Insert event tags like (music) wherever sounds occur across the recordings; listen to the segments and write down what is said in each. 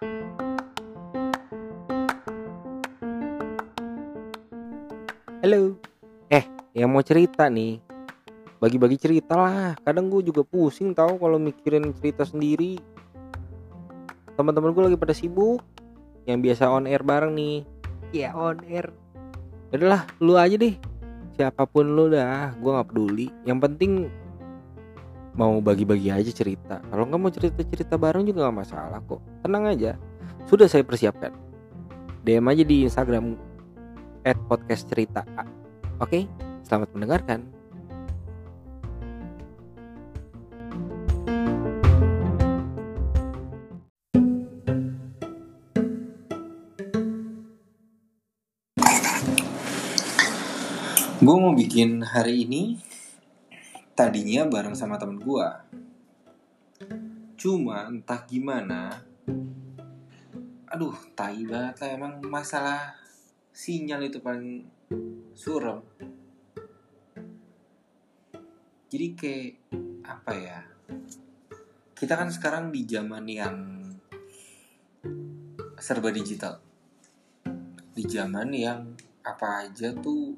Halo. Eh, yang mau cerita nih. Bagi-bagi cerita lah. Kadang gue juga pusing tahu kalau mikirin cerita sendiri. Teman-teman gue lagi pada sibuk. Yang biasa on air bareng nih. Ya on air. Udahlah, lu aja deh. Siapa pun lu dah, gue nggak peduli. Yang penting mau bagi-bagi aja cerita. Kalau nggak mau cerita-cerita bareng juga nggak masalah kok. Tenang aja. Sudah saya persiapkan. DM aja di Instagram at podcast cerita Oke, selamat mendengarkan. Gue mau bikin hari ini tadinya bareng sama temen gue. Cuma entah gimana, aduh tai banget lah emang masalah sinyal itu paling suram. Jadi kayak apa ya kita kan sekarang di zaman yang serba digital. Di zaman yang apa aja tuh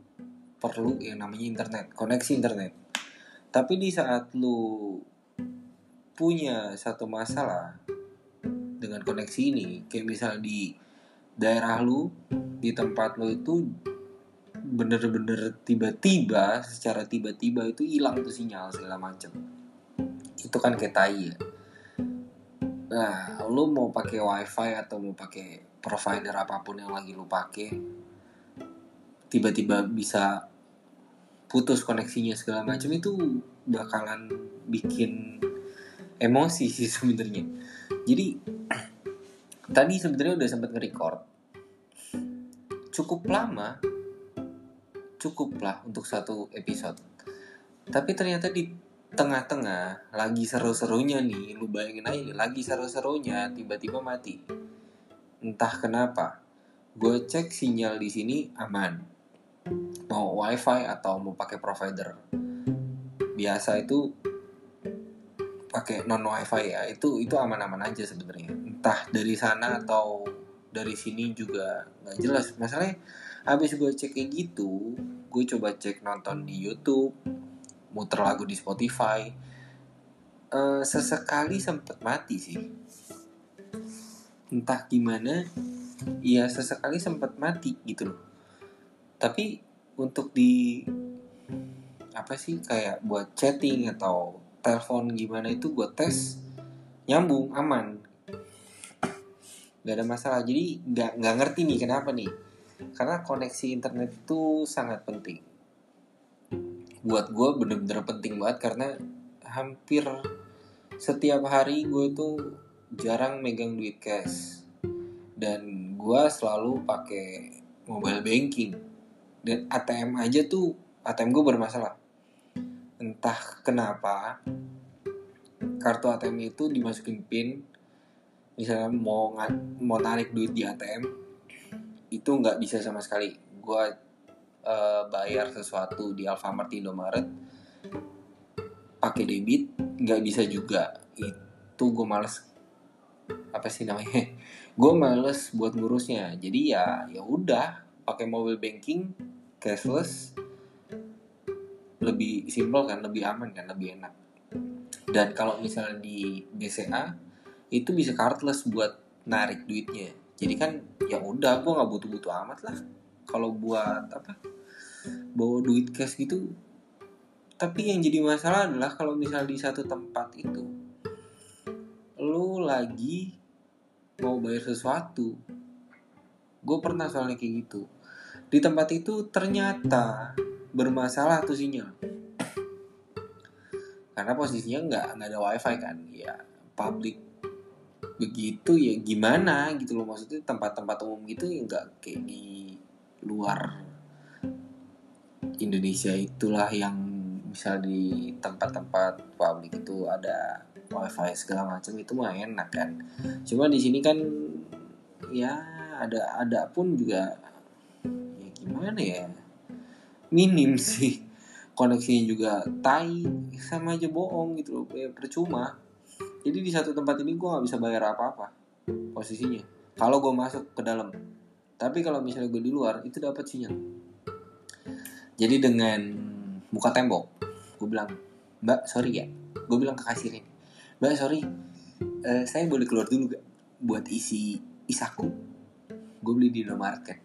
perlu yang namanya internet koneksi internet. Tapi di saat lu punya satu masalah dengan koneksi ini. Kayak misal di daerah lu di tempat lo itu bener-bener tiba-tiba secara tiba-tiba itu hilang tuh sinyal segala macam itu kan kayak tai ya. Nah lo mau pakai wifi atau mau pakai provider apa pun yang lagi lo pakai tiba-tiba bisa putus koneksinya segala macam itu bakalan bikin emosi sih (laughs) sebenarnya. Jadi tadi sebenarnya udah sempat nge-record. Cukup lama cukup lah untuk satu episode. Tapi ternyata di tengah-tengah lagi seru-serunya nih lu bayangin aja lagi seru-serunya tiba-tiba mati. Entah kenapa gue cek sinyal di sini aman. Mau wifi atau mau pakai provider. Biasa itu pakai non wifi ya itu itu aman-aman aja sebenarnya. Entah dari sana atau dari sini juga nggak jelas. Masalahnya habis gue cek kayak gitu gue coba cek nonton di YouTube muter lagu di Spotify uh, sesekali sempet mati sih. Entah gimana ya sesekali sempet mati gitu loh. Tapi untuk di apa sih kayak buat chatting atau telepon gimana itu gue tes nyambung aman. Nggak ada masalah. Jadi nggak nggak ngerti nih kenapa nih. Karena koneksi internet itu sangat penting. Buat gue bener-bener penting banget karena hampir setiap hari gue tuh jarang megang duit cash. Dan gue selalu pakai mobile banking. Dan ATM aja tuh ATM gue bermasalah entah kenapa kartu ATM itu dimasukin pin. Misalnya mau mau tarik duit di ATM itu nggak bisa sama sekali. Gue uh, bayar sesuatu di Alfamart Indomaret pakai debit nggak bisa juga. Itu gue males. Apa sih namanya? (laughs) Gue males buat ngurusnya. Jadi ya ya udah pakai mobile banking cashless lebih simpel kan lebih aman kan lebih enak. Dan kalau misalnya di BCA itu bisa cardless buat narik duitnya. Jadi kan ya udah gue nggak butuh-butuh amat lah. Kalau buat apa bawa duit cash gitu. Tapi yang jadi masalah adalah kalau misal di satu tempat itu lu lagi mau bayar sesuatu. Gue pernah soalnya kayak gitu. Di tempat itu ternyata bermasalah tuh sinyal. Karena posisinya nggak nggak ada wifi kan ya public begitu ya gimana gitu loh. Maksudnya tempat-tempat umum gitu ya nggak kayak di luar Indonesia itulah yang misal di tempat-tempat publik itu ada wifi segala macam itu mah enak kan. Cuma di sini kan ya ada ada pun juga ya gimana ya minim (laughs) sih. Koneksinya juga tai sama aja bohong gitu loh. Ya percuma. Jadi di satu tempat ini gue nggak bisa bayar apa-apa posisinya. Kalau gue masuk ke dalam. Tapi kalau misalnya gue di luar itu dapat sinyal. Jadi dengan buka tembok gue bilang mbak sorry ya. Gue bilang ke kasirnya mbak sorry eh, saya boleh keluar dulu gak buat isi isaku? Gue beli di Indomaret kan.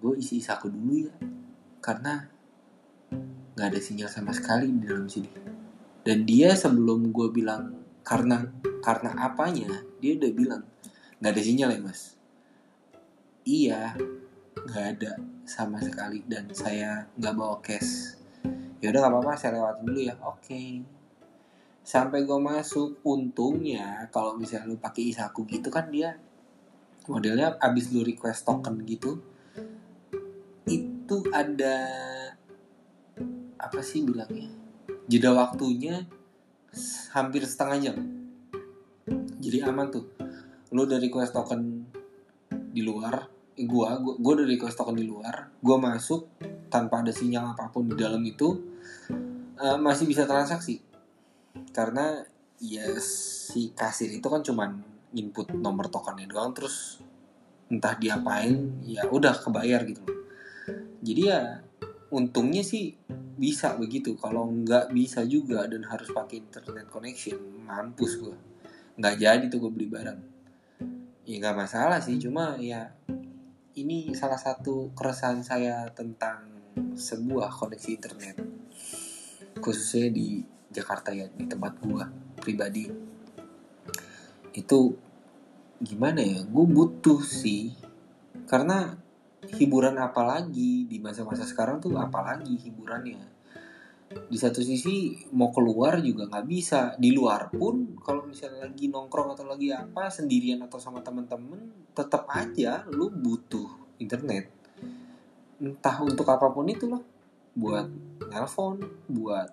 Gue isi isaku dulu ya karena nggak ada sinyal sama sekali di dalam sini. Dan dia sebelum gue bilang karena karena apanya dia udah bilang nggak ada sinyal ya mas. Iya nggak ada sama sekali dan saya nggak bawa cash. Ya udah nggak apa-apa saya lewatin dulu ya. Oke. Sampai gue masuk untungnya kalau misalnya lu pakai isaku gitu kan dia modelnya abis lu request token gitu itu ada apa sih bilangnya? Jeda waktunya hampir setengah jam. Jadi aman tuh. Lu dari request token di luar eh, gua gua, dari request token di luar gua masuk tanpa ada sinyal apa pun di dalam itu uh, masih bisa transaksi. Karena ya si kasir itu kan cuman input nomor tokennya doang terus entah diapain ya udah kebayar gitu jadi ya untungnya sih bisa begitu. Kalau nggak bisa juga dan harus pakai internet connection mampus gue nggak jadi tuh gue beli barang. Ya nggak masalah sih cuma ya ini salah satu keresahan saya tentang sebuah koneksi internet. Khususnya di Jakarta ya di tempat gue pribadi. Itu gimana ya? Gue butuh sih karena hiburan apa lagi? Di masa-masa sekarang tuh apalagi hiburannya? Di satu sisi mau keluar juga nggak bisa. Di luar pun kalau misalnya lagi nongkrong atau lagi apa sendirian atau sama temen-temen tetap aja lu butuh internet. Entah untuk apa pun itu loh. Buat nelpon buat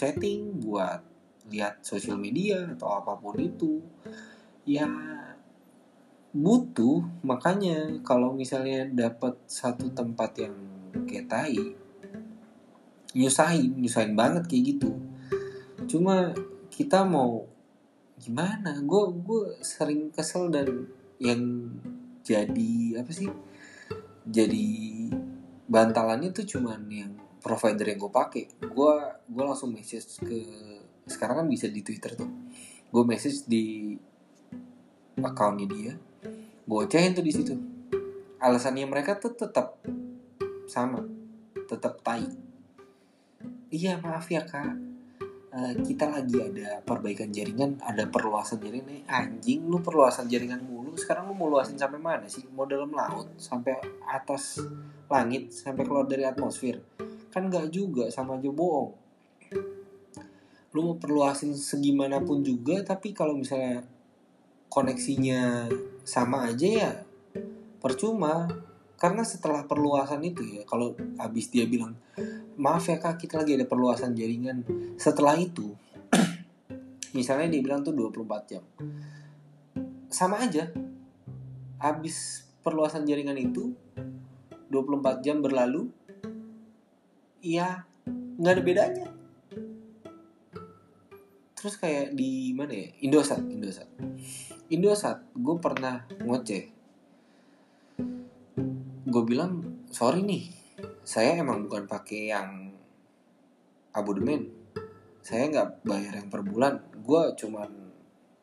chatting buat lihat sosial media atau apa pun itu. Ya butuh. Makanya kalau misalnya dapat satu tempat yang kayak tai nyusahin nyusahin banget kayak gitu. Cuma kita mau gimana? Gue gue sering kesel dan yang jadi apa sih jadi bantalannya tuh cuman yang provider yang gue pakai. Gue gue langsung message ke sekarang kan bisa di twitter tuh. Gue message di akunnya dia gocehin tuh di situ. Alasannya mereka tuh tetap sama tetap tai. Iya maaf ya kak. Uh, kita lagi ada perbaikan jaringan ada perluasan jaringan eh, anjing lu perluasan jaringan mulu. Sekarang lu mau luasin sampai mana sih? Mau dalam laut sampai atas langit sampai keluar dari atmosfer? Kan nggak juga sama aja bohong. Lu mau perluasin segimanapun juga tapi kalau misalnya koneksinya sama aja ya percuma. Karena setelah perluasan itu ya kalau habis dia bilang maaf ya kak kita lagi ada perluasan jaringan. Setelah itu (clears throat) misalnya dia bilang tuh 24 jam. Sama aja. Habis perluasan jaringan itu 24 jam berlalu ya nggak ada bedanya terus kayak di mana ya? Indosat Indosat. Indosat gue pernah ngoceh. Gue bilang sorry nih saya emang bukan pakai yang abodemen. Saya nggak bayar yang per bulan. Gue cuman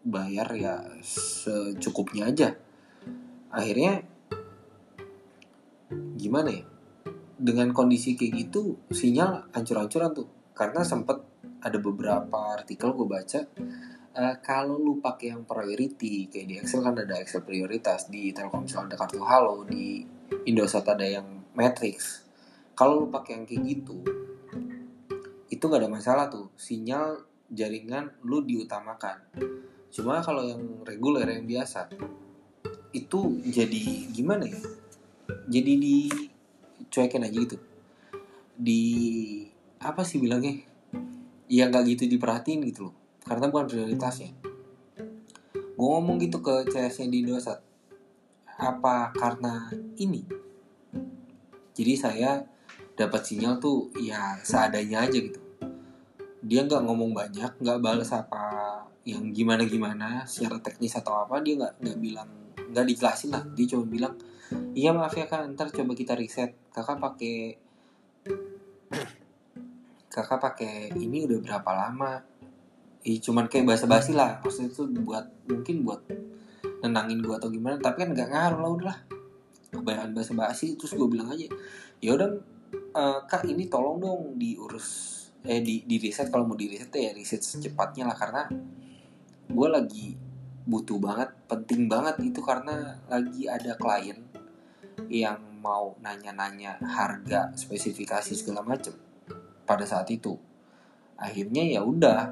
bayar ya secukupnya aja. Akhirnya gimana ya? Dengan kondisi kayak gitu sinyal hancur-hancuran tuh. Karena sempet ada beberapa artikel gue baca uh, kalau lu pakai yang priority kayak di Excel kan ada Excel prioritas di Telkomsel ada kartu halo di Indosat ada yang matrix. Kalau lu pakai yang kayak gitu itu nggak ada masalah tuh sinyal jaringan lu diutamakan. Cuma kalau yang reguler yang biasa itu jadi gimana ya? Jadi dicuekin aja gitu. Di apa sih bilangnya ya nggak gitu diperhatiin gitu loh. Karena bukan prioritasnya. Gue ngomong gitu ke CS di Indosat apa karena ini? Jadi saya dapat sinyal tuh ya seadanya aja gitu. Dia nggak ngomong banyak nggak balas apa yang gimana gimana secara teknis atau apa dia nggak nggak bilang nggak dijelasin lah. Dia cuma bilang iya maaf ya kak ntar coba kita riset. Kakak pakai kakak pakai ini udah berapa lama? Ih, cuman kayak bahasa basi lah. Maksudnya itu buat mungkin buat nenangin gue atau gimana tapi kan nggak ngaruh lah udahlah. Kebanyakan bahasa basi terus gue bilang aja ya udah eh, kak ini tolong dong diurus eh di di riset. Kalau mau di riset ya riset secepatnya lah karena gue lagi butuh banget penting banget itu karena lagi ada klien yang mau nanya-nanya harga spesifikasi segala macem pada saat itu. Akhirnya ya udah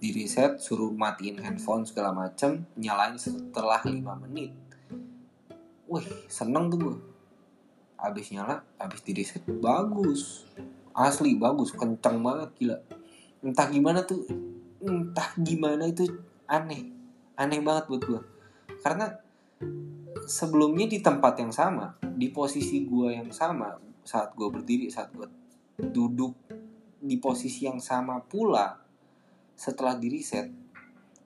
di riset suruh matiin handphone segala macem nyalain setelah 5 menit. Wih seneng tuh gue abis nyala abis di riset bagus. Asli bagus kencang banget gila. Entah gimana tuh entah gimana itu aneh. Aneh banget buat gue karena sebelumnya di tempat yang sama di posisi gue yang sama saat gue berdiri saat gue duduk di posisi yang sama pula setelah di reset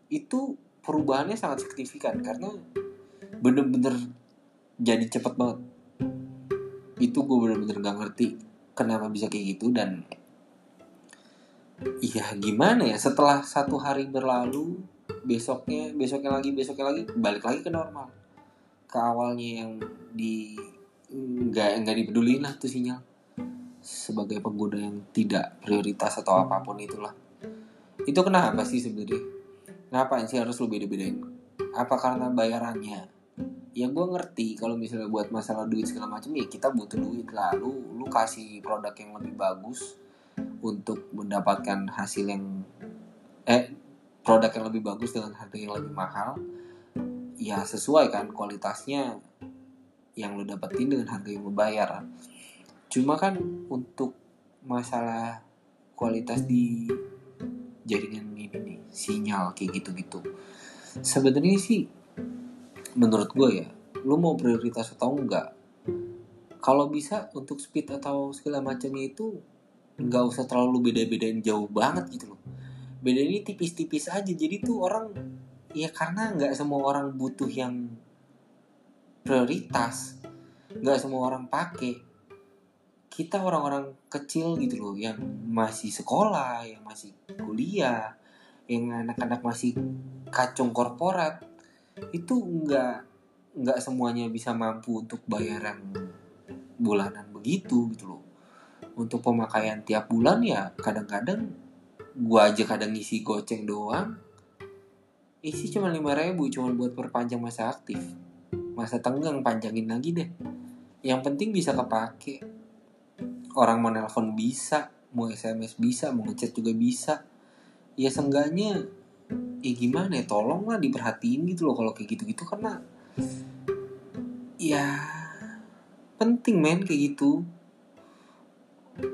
itu perubahannya sangat signifikan karena bener-bener jadi cepet banget. Itu gue bener-bener gak ngerti kenapa bisa kayak gitu dan iya gimana ya setelah satu hari berlalu besoknya besoknya lagi besoknya lagi balik lagi ke normal. Ke awalnya yang di nggak nggak dipedulin lah tuh sinyal sebagai pengguna yang tidak prioritas atau apa pun itulah. Itu kenapa sih sebenarnya? Kenapa sih harus lu beda-bedain? Apa karena bayarannya? Ya gue ngerti kalau misalnya buat masalah duit segala macam ya kita butuh duit lah. Lu lu kasih produk yang lebih bagus untuk mendapatkan hasil yang eh produk yang lebih bagus dengan harga yang lebih mahal ya sesuai kan kualitasnya yang lu dapetin dengan harga yang lu bayar cuma kan untuk masalah kualitas di jaringan ini nih sinyal kayak gitu-gitu. Sebenarnya sih menurut gue ya lu mau prioritas atau enggak kalau bisa untuk speed atau segala macamnya itu nggak usah terlalu beda-bedain jauh banget gitu loh. Beda ini tipis-tipis aja jadi tuh orang ya karena nggak semua orang butuh yang prioritas nggak semua orang pakai kita orang-orang kecil gitu loh yang masih sekolah yang masih kuliah yang anak-anak masih kacung korporat itu nggak nggak semuanya bisa mampu untuk bayaran bulanan begitu gitu loh. Untuk pemakaian tiap bulan ya kadang-kadang gua aja kadang ngisi goceng doang. Isi cuma lima ribu cuma buat perpanjang masa aktif. Masa tenggang panjangin lagi deh. Yang penting bisa kepake orang mau nelpon bisa mau sms bisa mau ngechat juga bisa. Ya seenggaknya ya gimana ya tolong lah diperhatiin gitu loh kalau kayak gitu-gitu. Karena ya penting men kayak gitu.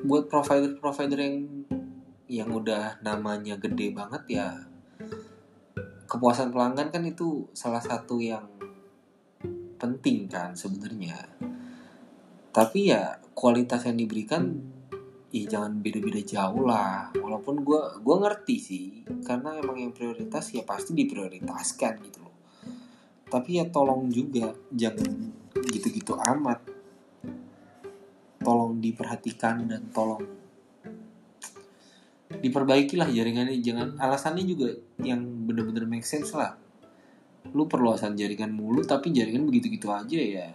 Buat provider-provider yang yang udah namanya gede banget ya kepuasan pelanggan kan itu salah satu yang penting kan sebenarnya tapi ya kualitas yang diberikan ya jangan beda-beda jauh lah. Walaupun gue gua ngerti sih karena emang yang prioritas ya pasti diprioritaskan gitu loh. Tapi ya tolong juga jangan gitu-gitu amat. Tolong diperhatikan dan tolong diperbaiki lah jaringannya. Jangan alasannya juga yang bener-bener make sense lah. Lu perluasan jaringan mulu tapi jaringan begitu-gitu aja ya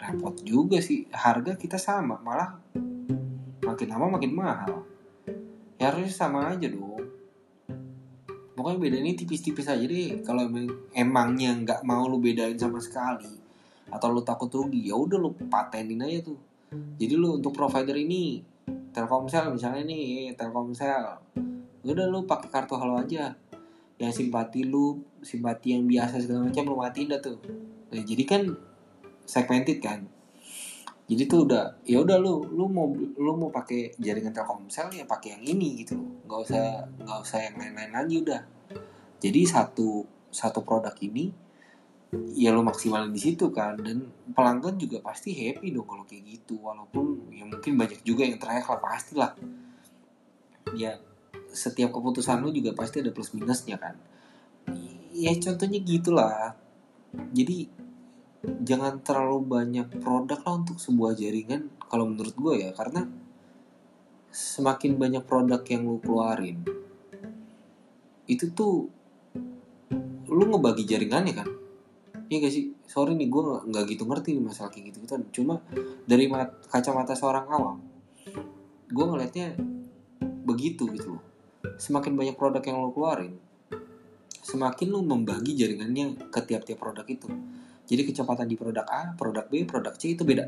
repot juga sih. Harga kita sama malah makin lama makin mahal. Ya harusnya sama aja dong. Pokoknya beda ini tipis-tipis aja. Deh kalau emang emangnya nggak mau lu bedain sama sekali atau lu takut rugi ya udah lu patenin aja tuh. Jadi lu untuk provider ini Telkomsel misalnya nih Telkomsel. Udah lu pakai kartu halo aja. Yang simpati lu simpati yang biasa segala macam lu matiin dah tuh. Nah, jadi kan segmented kan. Jadi tuh udah ya udah lu lu mau lu mau pakai jaringan Telkomsel ya pakai yang ini gitu. Nggak usah nggak usah yang lain-lain lagi udah. Jadi satu satu produk ini ya lu maksimalin di situ kan. Dan pelanggan juga pasti happy dong kalau kayak gitu. Walaupun ya mungkin banyak juga yang teriak lah pasti lah ya setiap keputusan lu juga pasti ada plus minusnya kan. Ya contohnya gitulah. Jadi jangan terlalu banyak produk lah untuk sebuah jaringan kalau menurut gue ya karena semakin banyak produk yang lu keluarin itu tuh lu ngebagi jaringannya kan Iya gak sih? Sorry nih, gue gak, gak gitu ngerti nih masalah kayak gitu kan. Cuma dari mat, kacamata seorang awam, gue ngelihatnya begitu gitu loh. Semakin banyak produk yang lo keluarin, semakin lo membagi jaringannya ke tiap-tiap produk itu. Jadi kecepatan di produk A, produk B, produk C itu beda.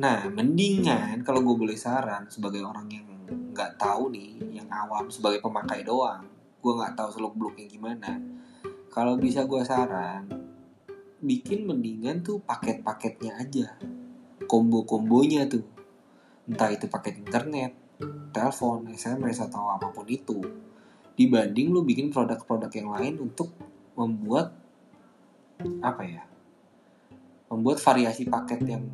Nah, mendingan kalau gue boleh saran sebagai orang yang nggak tahu nih, yang awam sebagai pemakai doang, gue nggak tahu seluk beluknya gimana. Kalau bisa gue saran, bikin mendingan tuh paket-paketnya aja kombo-kombonya tuh entah itu paket internet telepon SMS atau apa pun itu dibanding lu bikin produk-produk yang lain untuk membuat apa ya membuat variasi paket yang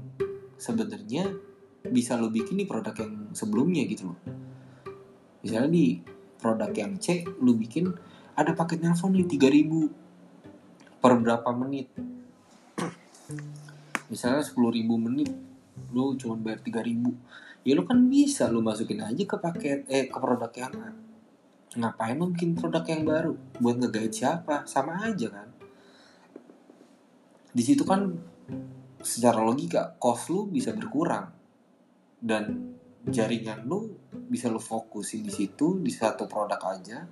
sebenarnya bisa lo bikin di produk yang sebelumnya gitu loh. Misalnya di produk yang C lu bikin ada paket nelpon nih 3000 per berapa menit. Misalnya 10.000 menit lu cuma bayar 3.000 ya lu kan bisa lu masukin aja ke paket eh ke produk yang ngapain lu bikin produk yang baru? Buat ngegait siapa? Sama aja kan di situ kan secara logika cost lu bisa berkurang. Dan jaringan lu bisa lu fokusin di situ di satu produk aja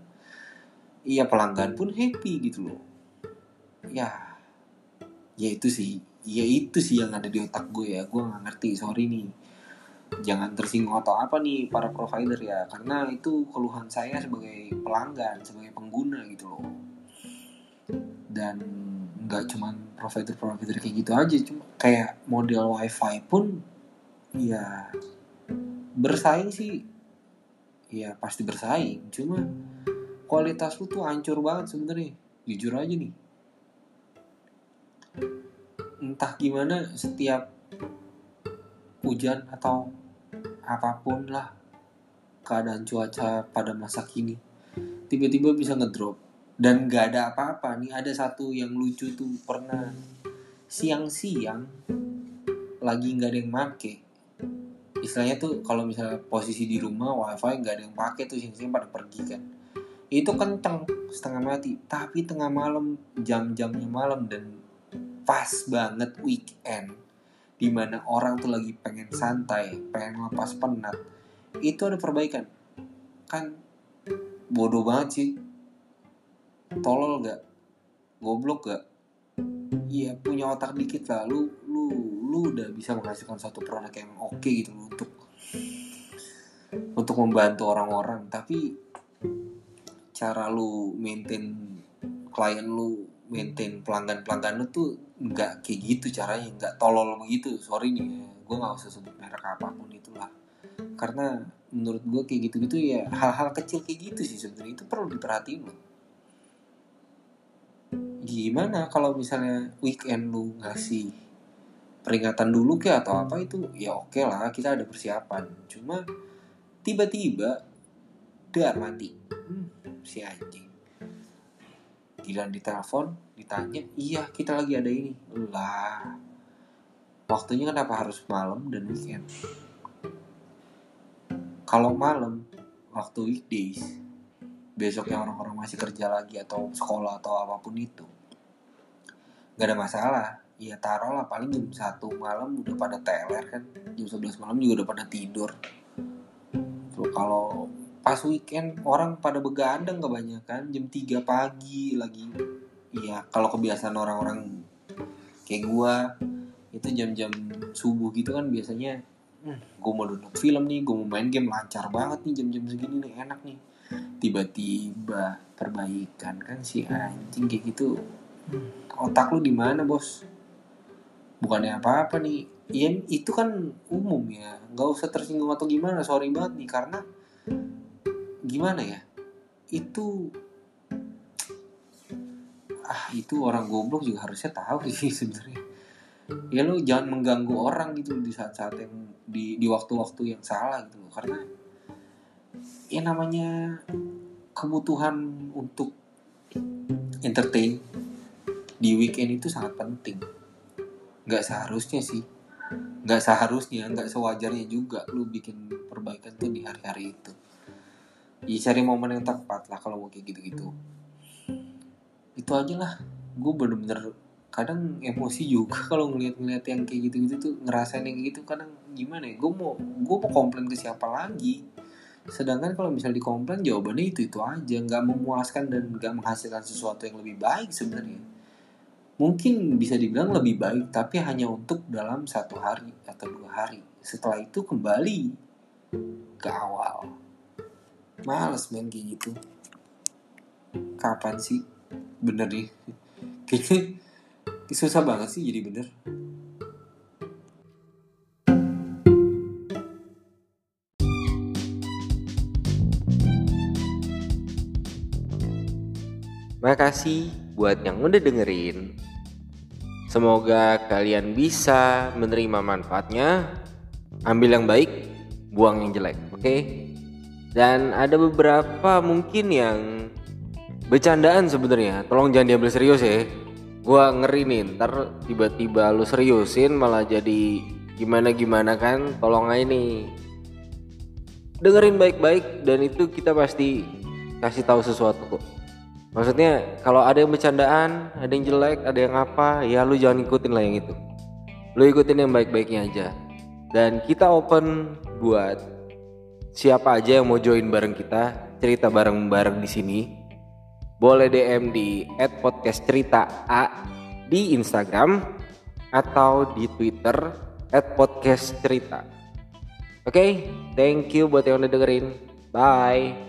iya pelanggan pun happy gitu loh. Ya ya itu sih ya itu sih yang ada di otak gue ya. Gue nggak ngerti sorry nih. Jangan tersinggung atau apa nih para provider ya. Karena itu keluhan saya sebagai pelanggan sebagai pengguna gitu loh. Dan nggak cuman provider-provider kayak gitu aja cuma kayak model wifi pun ya bersaing sih. Ya pasti bersaing cuma kualitas lu tuh hancur banget sebenarnya jujur aja nih. Entah gimana setiap hujan atau apa pun lah keadaan cuaca pada masa kini tiba-tiba bisa ngedrop dan gak ada apa-apa nih ada satu yang lucu tuh pernah. Siang-siang lagi nggak ada yang make. Istilahnya tuh kalau misalnya posisi di rumah wifi nggak ada yang pakai tuh siang-siang pada pergi kan. Itu kenceng setengah mati. Tapi tengah malam jam-jamnya malam dan pas banget weekend di mana orang tuh lagi pengen santai pengen lepas penat. Itu ada perbaikan. Kan bodoh banget sih tolol gak goblok gak iya punya otak dikit lah. Lu lu lu udah bisa menghasilkan satu produk yang oke okay gitu untuk untuk membantu orang-orang. Tapi cara lu maintain klien lu maintain pelanggan pelanggan lu tuh nggak kayak gitu caranya. Nggak tolol begitu. Sorry nih gue nggak usah sebut merek apa pun itulah. Karena menurut gue kayak gitu gitu ya hal-hal kecil kayak gitu sih sebenarnya. Itu perlu diperhatiin loh gimana kalau misalnya weekend lu ngasih peringatan dulu ke atau apa itu ya oke okay lah kita ada persiapan. Cuma tiba-tiba dar mati. Hmm, si anjing. Gila di telepon ditanya iya kita lagi ada ini. Lah waktunya kenapa harus malam dan weekend? Kalau malam waktu weekdays besoknya orang-orang masih kerja lagi atau sekolah atau apa pun itu. Nggak ada masalah. Ya taruh lah. Paling jam satu malam udah pada teler kan. Jam 11 malam juga udah pada tidur. Kalau pas weekend orang pada begadang kebanyakan. Jam 3 pagi lagi. Iya kalau kebiasaan orang-orang kayak gua itu jam-jam subuh gitu kan biasanya hmm, gue mau nonton film nih gue mau main game. Lancar banget nih jam-jam segini nih enak nih tiba-tiba perbaikan kan si anjing kayak gitu. Hmm, otak lu di mana bos? Bukannya apa-apa nih. Ya itu kan umum ya. Nggak usah tersinggung atau gimana sorry banget nih. Karena gimana ya? Itu ah itu orang goblok juga harusnya tahu sih (laughs) sebenarnya. Ya lo jangan mengganggu orang gitu di saat-saat yang di di waktu-waktu yang salah gitu loh. Karena ya namanya kebutuhan untuk entertain di weekend itu sangat penting. Nggak seharusnya sih. Nggak seharusnya nggak sewajarnya juga lu bikin perbaikan tuh di hari-hari itu. Ya cari momen yang tepat lah kalau mau kayak gitu-gitu. Itu aja lah. Gue bener-bener kadang emosi juga (laughs) kalau ngeliat-ngeliat yang kayak gitu-gitu tuh ngerasain yang kayak gitu kadang gimana ya? Gue mau gue mau komplain ke siapa lagi sedangkan kalau misal dikomplain jawabannya itu itu aja. Nggak memuaskan dan nggak menghasilkan sesuatu yang lebih baik sebenarnya. Mungkin bisa dibilang lebih baik tapi hanya untuk dalam satu hari atau dua hari. Setelah itu kembali ke awal. Males main kayak gitu. Kapan sih? Bener nih. (laughs) Kayaknya susah banget sih jadi bener Makasih buat yang udah dengerin. Semoga kalian bisa menerima manfaatnya, ambil yang baik, buang yang jelek, oke? Okay? Dan ada beberapa mungkin yang bercandaan sebenarnya. Tolong jangan diambil serius ya. Gua ngeri nih, ntar tiba-tiba lu seriusin malah jadi gimana-gimana kan. Tolong aja nih. Dengerin baik-baik dan itu kita pasti kasih tahu sesuatu kok maksudnya kalau ada yang bercandaan ada yang jelek ada yang apa ya lu jangan ikutin lah yang itu lu ikutin yang baik-baiknya aja dan kita open buat siapa aja yang mau join bareng kita cerita bareng-bareng di sini boleh DM di @podcastcerita_a di Instagram atau di Twitter @podcastcerita. Oke, okay? thank you buat yang udah dengerin. Bye.